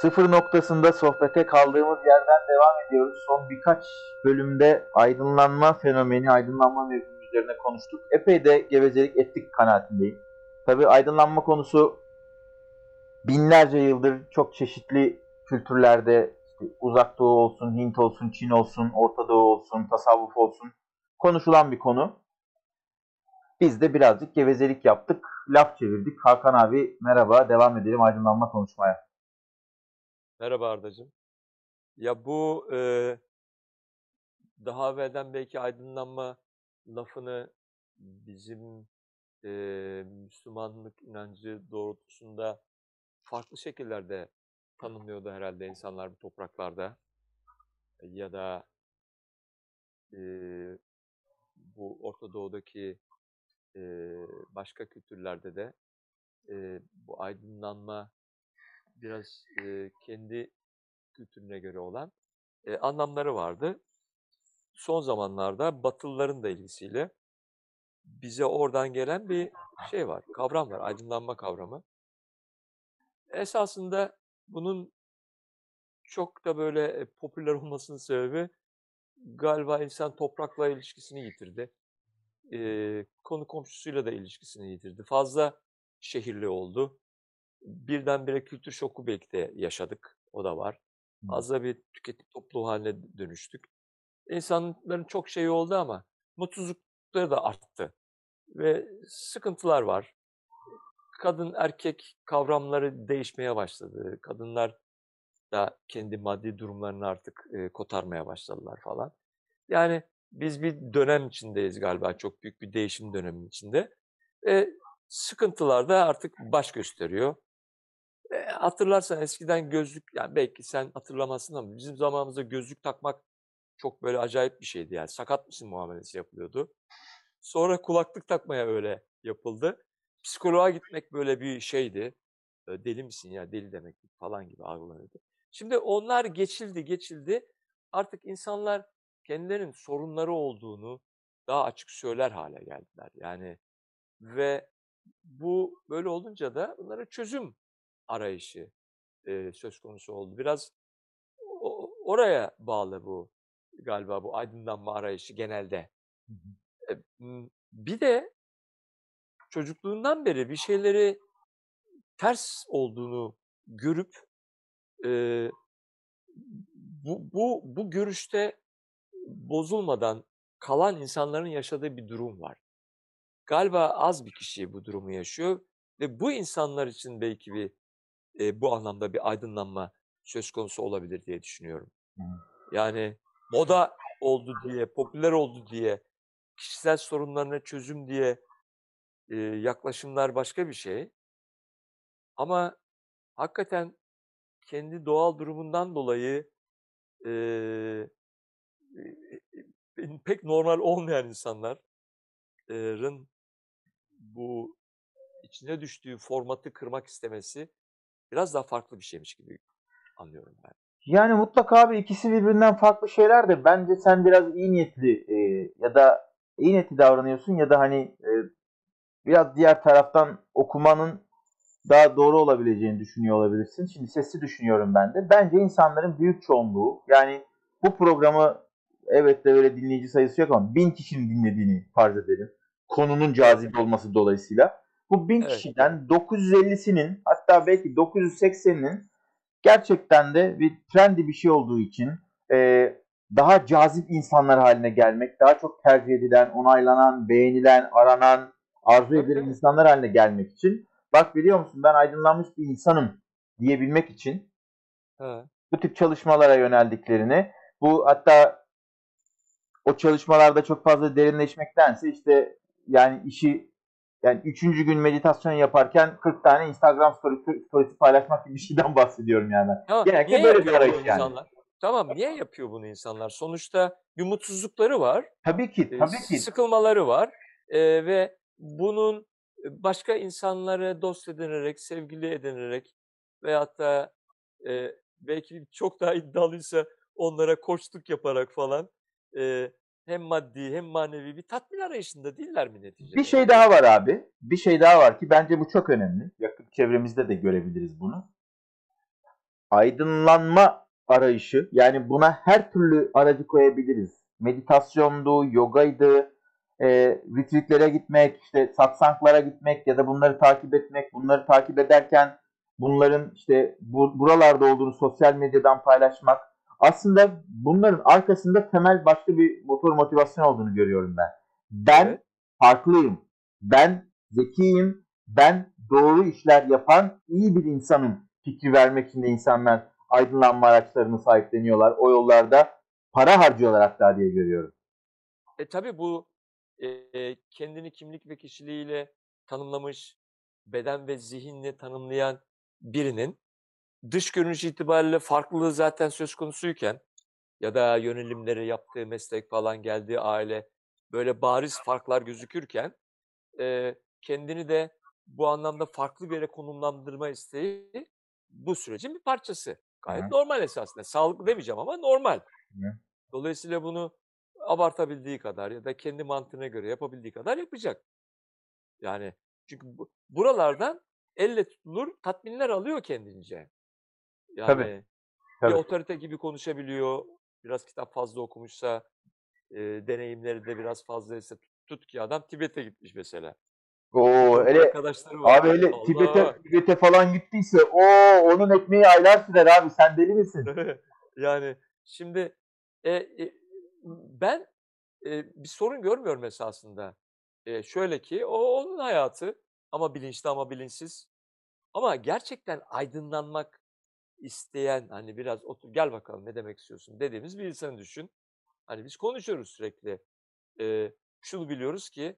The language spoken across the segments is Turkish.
Sıfır noktasında sohbete kaldığımız yerden devam ediyoruz. Son birkaç bölümde aydınlanma fenomeni, aydınlanma mevzusu üzerine konuştuk. Epey de gevezelik ettik kanaatindeyim. Tabi aydınlanma konusu binlerce yıldır çok çeşitli kültürlerde işte uzak doğu olsun, Hint olsun, Çin olsun, Orta Doğu olsun, tasavvuf olsun konuşulan bir konu. Biz de birazcık gevezelik yaptık, laf çevirdik. Hakan abi merhaba, devam edelim aydınlanma konuşmaya. Merhaba Ardacığım. Ya bu e, daha evvelden belki aydınlanma lafını bizim e, Müslümanlık inancı doğrultusunda farklı şekillerde tanımlıyordu herhalde insanlar bu topraklarda. Ya da e, bu Orta Doğu'daki e, başka kültürlerde de e, bu aydınlanma biraz e, kendi kültürüne göre olan e, anlamları vardı. Son zamanlarda Batılıların da ilgisiyle bize oradan gelen bir şey var, kavram var, aydınlanma kavramı. Esasında bunun çok da böyle e, popüler olmasının sebebi galiba insan toprakla ilişkisini yitirdi. E, konu komşusuyla da ilişkisini yitirdi. Fazla şehirli oldu birdenbire kültür şoku belki de yaşadık. O da var. Fazla bir tüketim topluluğu haline dönüştük. İnsanların çok şeyi oldu ama mutsuzlukları da arttı. Ve sıkıntılar var. Kadın erkek kavramları değişmeye başladı. Kadınlar da kendi maddi durumlarını artık e, kotarmaya başladılar falan. Yani biz bir dönem içindeyiz galiba. Çok büyük bir değişim döneminin içinde. E, sıkıntılar da artık baş gösteriyor. Hatırlarsan eskiden gözlük, yani belki sen hatırlamazsın ama bizim zamanımızda gözlük takmak çok böyle acayip bir şeydi yani. Sakat mısın muamelesi yapılıyordu. Sonra kulaklık takmaya öyle yapıldı. Psikoloğa gitmek böyle bir şeydi. Deli misin ya deli demek falan gibi algılanıyordu. Şimdi onlar geçildi geçildi. Artık insanlar kendilerinin sorunları olduğunu daha açık söyler hale geldiler. Yani ve bu böyle olunca da bunlara çözüm arayışı e, söz konusu oldu. Biraz o, oraya bağlı bu galiba bu aydınlanma arayışı genelde. E, bir de çocukluğundan beri bir şeyleri ters olduğunu görüp e, bu, bu, bu görüşte bozulmadan kalan insanların yaşadığı bir durum var. Galiba az bir kişi bu durumu yaşıyor ve bu insanlar için belki bir e, bu anlamda bir aydınlanma söz konusu olabilir diye düşünüyorum. Yani moda oldu diye, popüler oldu diye, kişisel sorunlarına çözüm diye e, yaklaşımlar başka bir şey. Ama hakikaten kendi doğal durumundan dolayı e, e, pek normal olmayan insanların bu içine düştüğü formatı kırmak istemesi biraz daha farklı bir şeymiş gibi anlıyorum ben. Yani mutlaka abi ikisi birbirinden farklı şeyler de bence sen biraz iyi niyetli e, ya da iyi niyetli davranıyorsun ya da hani e, biraz diğer taraftan okumanın daha doğru olabileceğini düşünüyor olabilirsin. Şimdi sesli düşünüyorum ben de. Bence insanların büyük çoğunluğu yani bu programı evet de öyle dinleyici sayısı yok ama bin kişinin dinlediğini farz edelim. Konunun cazip olması dolayısıyla. Bu 1000 evet. kişiden 950'sinin hatta belki 980'inin gerçekten de bir trendi bir şey olduğu için e, daha cazip insanlar haline gelmek, daha çok tercih edilen, onaylanan, beğenilen, aranan, arzu edilen insanlar haline gelmek için bak biliyor musun ben aydınlanmış bir insanım diyebilmek için evet. bu tip çalışmalara yöneldiklerini bu hatta o çalışmalarda çok fazla derinleşmektense işte yani işi yani üçüncü gün meditasyon yaparken 40 tane Instagram story, storysi paylaşmak gibi bir şeyden bahsediyorum yani. Tamam, Genellikle böyle bir arayış yani. Insanlar? Tamam niye yapıyor bunu insanlar? Sonuçta bir mutsuzlukları var. Tabii ki, tabii ki. Sıkılmaları var. Ee, ve bunun başka insanları dost edinerek, sevgili edinerek veyahut da e, belki çok daha iddialıysa onlara koçluk yaparak falan e, hem maddi hem manevi bir tatmin arayışında değiller mi neticede? Bir şey daha var abi. Bir şey daha var ki bence bu çok önemli. Yakın çevremizde de görebiliriz bunu. aydınlanma arayışı yani buna her türlü aracı koyabiliriz. Meditasyondu, yogaydı, e, retreatlere gitmek, işte satsanglara gitmek ya da bunları takip etmek, bunları takip ederken bunların işte bu, buralarda olduğunu sosyal medyadan paylaşmak. Aslında bunların arkasında temel başka bir motor motivasyon olduğunu görüyorum ben. Ben Evet. farklıyım. Ben zekiyim. Ben doğru işler yapan iyi bir insanım fikri vermek için de insanlar aydınlanma araçlarını sahipleniyorlar. O yollarda para harcıyorlar hatta diye görüyorum. E tabii bu e, kendini kimlik ve kişiliğiyle tanımlamış, beden ve zihinle tanımlayan birinin dış görünüş itibariyle farklılığı zaten söz konusuyken ya da yönelimleri, yaptığı meslek falan, geldiği aile böyle bariz farklar gözükürken e, kendini de bu anlamda farklı bir yere konumlandırma isteği bu sürecin bir parçası. Gayet Hı. normal esasında. Sağlıklı demeyeceğim ama normal. Hı. Dolayısıyla bunu abartabildiği kadar ya da kendi mantığına göre yapabildiği kadar yapacak. Yani çünkü bu, buralardan elle tutulur tatminler alıyor kendince. Yani Tabii, bir tabii. otorite gibi konuşabiliyor. Biraz kitap fazla okumuşsa, e, deneyimleri de biraz fazlaysa tut, tut ki adam Tibet'e gitmiş mesela. Oo, hele arkadaşları var. abi hele. Tibet'e Tibet'e falan gittiyse o onun ekmeği aylar sürer abi sen deli misin? yani şimdi e, e, ben e, bir sorun görmüyorum esasında. E, şöyle ki o onun hayatı ama bilinçli ama bilinçsiz. Ama gerçekten aydınlanmak isteyen hani biraz otur gel bakalım ne demek istiyorsun dediğimiz bir insanı düşün. Hani biz konuşuyoruz sürekli. E, şunu biliyoruz ki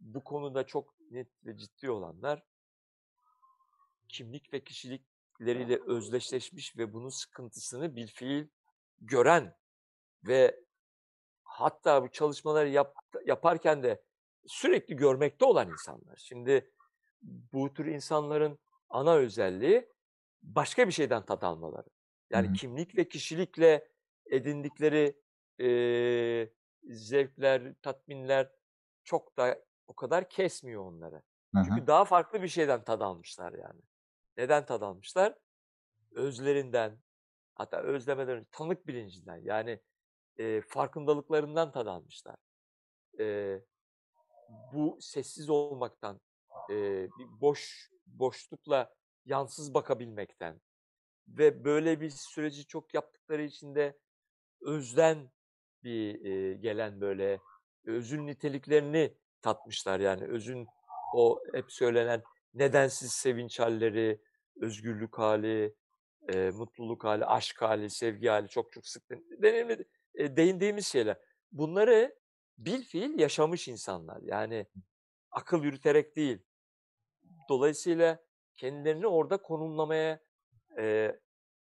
bu konuda çok net ve ciddi olanlar kimlik ve kişilikleriyle özdeşleşmiş ve bunun sıkıntısını bir fiil gören ve hatta bu çalışmaları yap, yaparken de sürekli görmekte olan insanlar. Şimdi bu tür insanların ana özelliği başka bir şeyden tat almaları. Yani Hı kimlik ve kişilikle edindikleri eee, zevkler, tatminler çok da o kadar kesmiyor onları. Hı. Çünkü daha farklı bir şeyden tad almışlar yani. Neden tad almışlar? Özlerinden, hatta özlemeden önce tanık bilincinden yani e, farkındalıklarından tad almışlar. E, bu sessiz olmaktan, e, bir boş boşlukla yansız bakabilmekten ve böyle bir süreci çok yaptıkları için de özden bir e, gelen böyle özün niteliklerini tatmışlar yani özün o hep söylenen nedensiz sevinç halleri, özgürlük hali, e, mutluluk hali, aşk hali, sevgi hali çok çok sık deneyimli, e, değindiğimiz şeyler. Bunları bil fiil yaşamış insanlar. Yani akıl yürüterek değil. Dolayısıyla kendilerini orada konumlamaya e,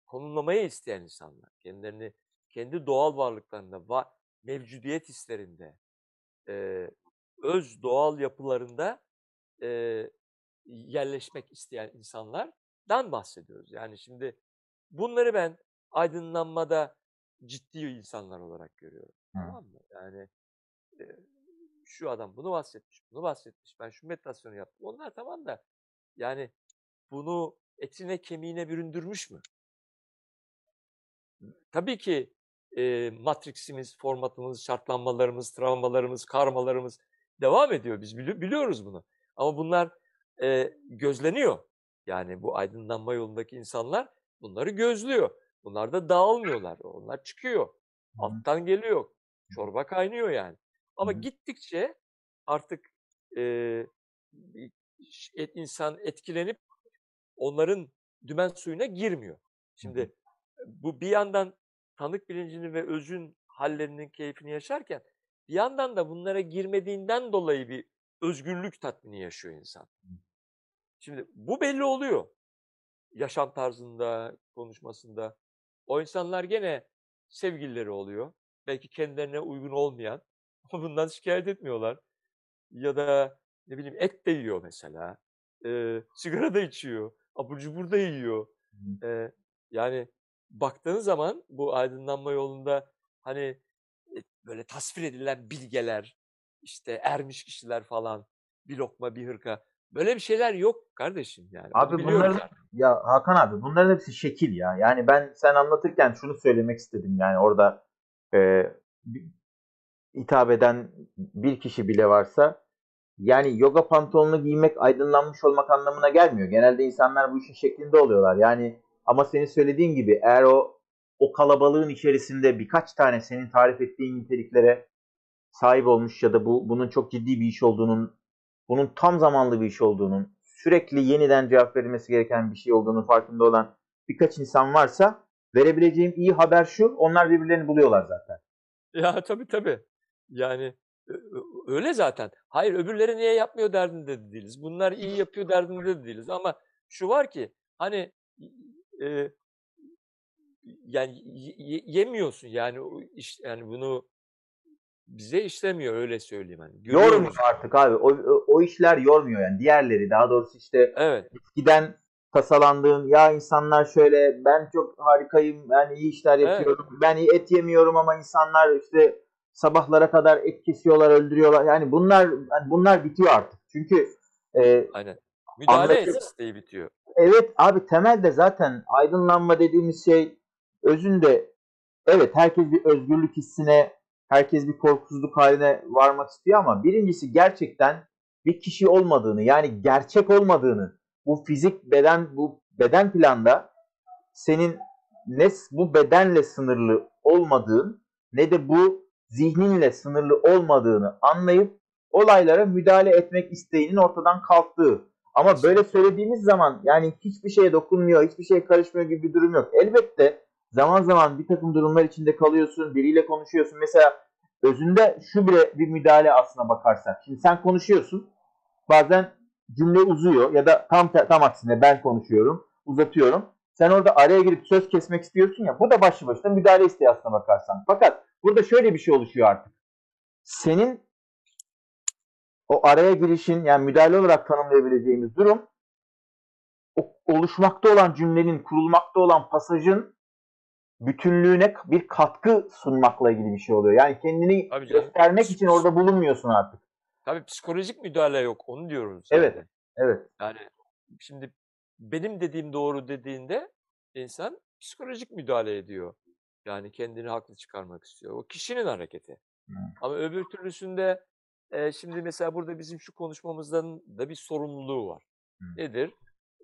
konumlamaya isteyen insanlar. Kendilerini kendi doğal varlıklarında, va mevcudiyet hislerinde, e, öz doğal yapılarında e, yerleşmek isteyen insanlardan bahsediyoruz. Yani şimdi bunları ben aydınlanmada ciddi insanlar olarak görüyorum. Hı. Tamam mı? Yani e, şu adam bunu bahsetmiş, bunu bahsetmiş. Ben şu meditasyonu yaptım. Onlar tamam da yani bunu etine kemiğine büründürmüş mü? Tabii ki e, matriksimiz, formatımız, şartlanmalarımız, travmalarımız, karmalarımız devam ediyor. Biz bili- biliyoruz bunu. Ama bunlar e, gözleniyor. Yani bu aydınlanma yolundaki insanlar bunları gözlüyor. Bunlar da dağılmıyorlar. Onlar çıkıyor. Alttan geliyor. Çorba kaynıyor yani. Ama gittikçe artık e, et, insan etkilenip onların dümen suyuna girmiyor. Şimdi bu bir yandan tanık bilincini ve özün hallerinin keyfini yaşarken bir yandan da bunlara girmediğinden dolayı bir özgürlük tatmini yaşıyor insan. Şimdi bu belli oluyor. Yaşam tarzında, konuşmasında. O insanlar gene sevgilileri oluyor. Belki kendilerine uygun olmayan ama bundan şikayet etmiyorlar. Ya da ne bileyim et de yiyor mesela. Ee, sigara da içiyor. Abur cubur da yiyor. Hı. Ee, yani baktığın zaman bu aydınlanma yolunda hani e, böyle tasvir edilen bilgeler, işte ermiş kişiler falan, bir lokma bir hırka. Böyle bir şeyler yok kardeşim yani. Abi bunların artık. Ya Hakan abi bunların hepsi şekil ya. Yani ben sen anlatırken şunu söylemek istedim. Yani orada e, hitap eden bir kişi bile varsa yani yoga pantolonunu giymek aydınlanmış olmak anlamına gelmiyor. Genelde insanlar bu işin şeklinde oluyorlar. Yani ama senin söylediğin gibi eğer o o kalabalığın içerisinde birkaç tane senin tarif ettiğin niteliklere sahip olmuş ya da bu bunun çok ciddi bir iş olduğunun, bunun tam zamanlı bir iş olduğunun, sürekli yeniden cevap verilmesi gereken bir şey olduğunun farkında olan birkaç insan varsa verebileceğim iyi haber şu, onlar birbirlerini buluyorlar zaten. Ya tabii tabii. Yani öyle zaten. Hayır öbürleri niye yapmıyor derdinde de değiliz. Bunlar iyi yapıyor derdinde de değiliz. Ama şu var ki hani e, yani yemiyorsun yani iş yani bunu bize işlemiyor öyle söyleyeyim hani. Yormuyor artık abi. O, o, işler yormuyor yani. Diğerleri daha doğrusu işte evet. eskiden tasalandığın ya insanlar şöyle ben çok harikayım yani iyi işler yapıyorum. Evet. Ben et yemiyorum ama insanlar işte sabahlara kadar et kesiyorlar, öldürüyorlar. Yani bunlar yani bunlar bitiyor artık. Çünkü e, Aynen. Müdahale et isteği bitiyor. Evet abi temelde zaten aydınlanma dediğimiz şey özünde evet herkes bir özgürlük hissine, herkes bir korkusuzluk haline varmak istiyor ama birincisi gerçekten bir kişi olmadığını yani gerçek olmadığını bu fizik beden bu beden planda senin ne bu bedenle sınırlı olmadığın ne de bu zihninle sınırlı olmadığını anlayıp olaylara müdahale etmek isteğinin ortadan kalktığı. Ama böyle söylediğimiz zaman yani hiçbir şeye dokunmuyor, hiçbir şey karışmıyor gibi bir durum yok. Elbette zaman zaman bir takım durumlar içinde kalıyorsun, biriyle konuşuyorsun. Mesela özünde şu bile bir müdahale aslına bakarsak. Şimdi sen konuşuyorsun, bazen cümle uzuyor ya da tam tam aksine ben konuşuyorum, uzatıyorum. Sen orada araya girip söz kesmek istiyorsun ya, bu da başlı başına müdahale isteği aslına bakarsan. Fakat burada şöyle bir şey oluşuyor artık. Senin o araya girişin yani müdahale olarak tanımlayabileceğimiz durum oluşmakta olan cümlenin, kurulmakta olan pasajın bütünlüğüne bir katkı sunmakla ilgili bir şey oluyor. Yani kendini göstermek için orada bulunmuyorsun artık. Tabii psikolojik müdahale yok. Onu diyoruz. Evet. Zaten. Evet. Yani şimdi benim dediğim doğru dediğinde insan psikolojik müdahale ediyor. Yani kendini haklı çıkarmak istiyor. O kişinin hareketi. Hmm. Ama öbür türlüsünde e, şimdi mesela burada bizim şu konuşmamızdan da bir sorumluluğu var. Hmm. Nedir?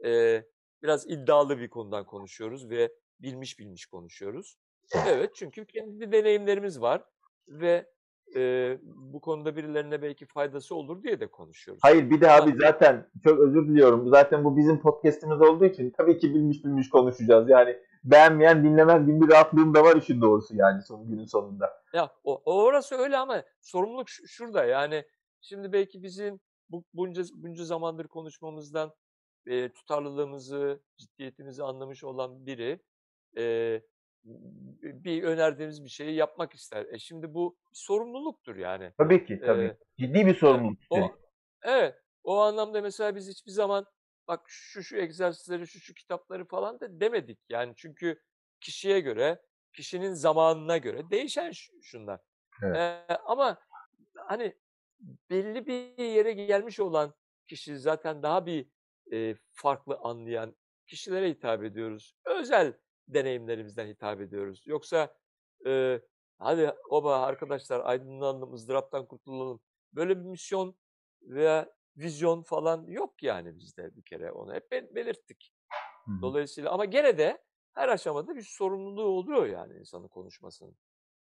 E, biraz iddialı bir konudan konuşuyoruz ve bilmiş bilmiş konuşuyoruz. Evet çünkü kendi deneyimlerimiz var ve e, bu konuda birilerine belki faydası olur diye de konuşuyoruz. Hayır bir de abi zaten çok özür diliyorum. Zaten bu bizim podcast'imiz olduğu için tabii ki bilmiş bilmiş konuşacağız. Yani beğenmeyen dinlemez gibi bir rahatlığım da var işin doğrusu yani son günün sonunda. Ya o, orası öyle ama sorumluluk şurada yani şimdi belki bizim bu bunca bunca zamandır konuşmamızdan e, tutarlılığımızı, ciddiyetimizi anlamış olan biri e, bir önerdiğimiz bir şeyi yapmak ister. E şimdi bu bir sorumluluktur yani. Tabii ki tabii. Ee, Ciddi bir sorumluluk. O, evet. O anlamda mesela biz hiçbir zaman bak şu şu egzersizleri, şu şu kitapları falan da demedik. Yani çünkü kişiye göre, kişinin zamanına göre değişen şunlar. Evet. Ee, ama hani belli bir yere gelmiş olan kişi zaten daha bir e, farklı anlayan kişilere hitap ediyoruz. Özel deneyimlerimizden hitap ediyoruz. Yoksa e, hadi oba arkadaşlar aydınlanalım, ızdıraptan kurtulalım. Böyle bir misyon veya vizyon falan yok yani bizde bir kere onu hep belirttik. Dolayısıyla ama gene de her aşamada bir sorumluluğu oluyor yani insanın konuşmasının.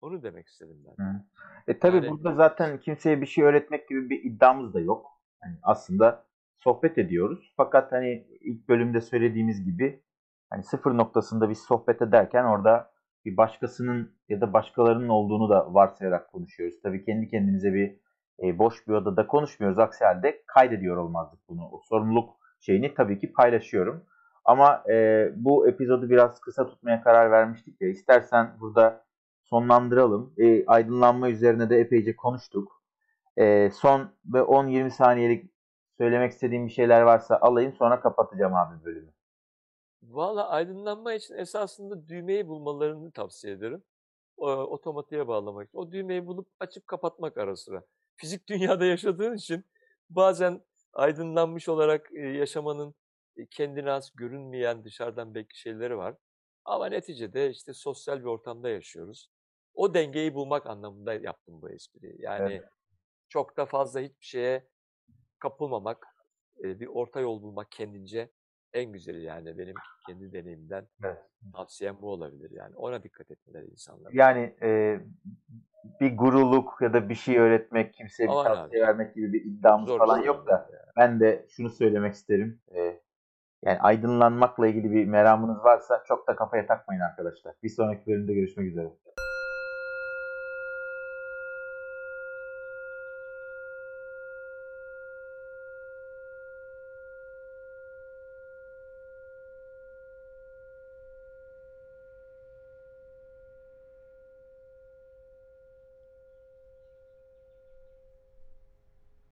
Onu demek istedim ben. Hı. E tabi yani, burada zaten kimseye bir şey öğretmek gibi bir iddiamız da yok. Yani aslında sohbet ediyoruz. Fakat hani ilk bölümde söylediğimiz gibi hani sıfır noktasında bir sohbet ederken orada bir başkasının ya da başkalarının olduğunu da varsayarak konuşuyoruz. Tabii kendi kendimize bir e, boş bir odada konuşmuyoruz. Aksi halde kaydediyor olmazdık bunu. O sorumluluk şeyini tabii ki paylaşıyorum. Ama e, bu epizodu biraz kısa tutmaya karar vermiştik ya. İstersen burada sonlandıralım. E, aydınlanma üzerine de epeyce konuştuk. E, son ve 10-20 saniyelik söylemek istediğim bir şeyler varsa alayım sonra kapatacağım abi bölümü. Valla aydınlanma için esasında düğmeyi bulmalarını tavsiye ederim. O, otomatiğe bağlamak için. O düğmeyi bulup açıp kapatmak ara sıra. Fizik dünyada yaşadığın için bazen aydınlanmış olarak yaşamanın e, kendine az görünmeyen dışarıdan belki şeyleri var. Ama neticede işte sosyal bir ortamda yaşıyoruz. O dengeyi bulmak anlamında yaptım bu espriyi. Yani Evet. çok da fazla hiçbir şeye kapılmamak, e, bir orta yol bulmak kendince en güzeli yani benim kendi deneyimden Evet. tavsiyem bu olabilir yani. Ona dikkat etmeleri insanlar. Yani e, bir gururluk ya da bir şey öğretmek, kimseye bir tavsiye vermek gibi bir iddiamız Zor falan bir yok şey da yani. ben de şunu söylemek isterim. E, yani aydınlanmakla ilgili bir meramınız varsa çok da kafaya takmayın arkadaşlar. Bir sonraki bölümde görüşmek üzere.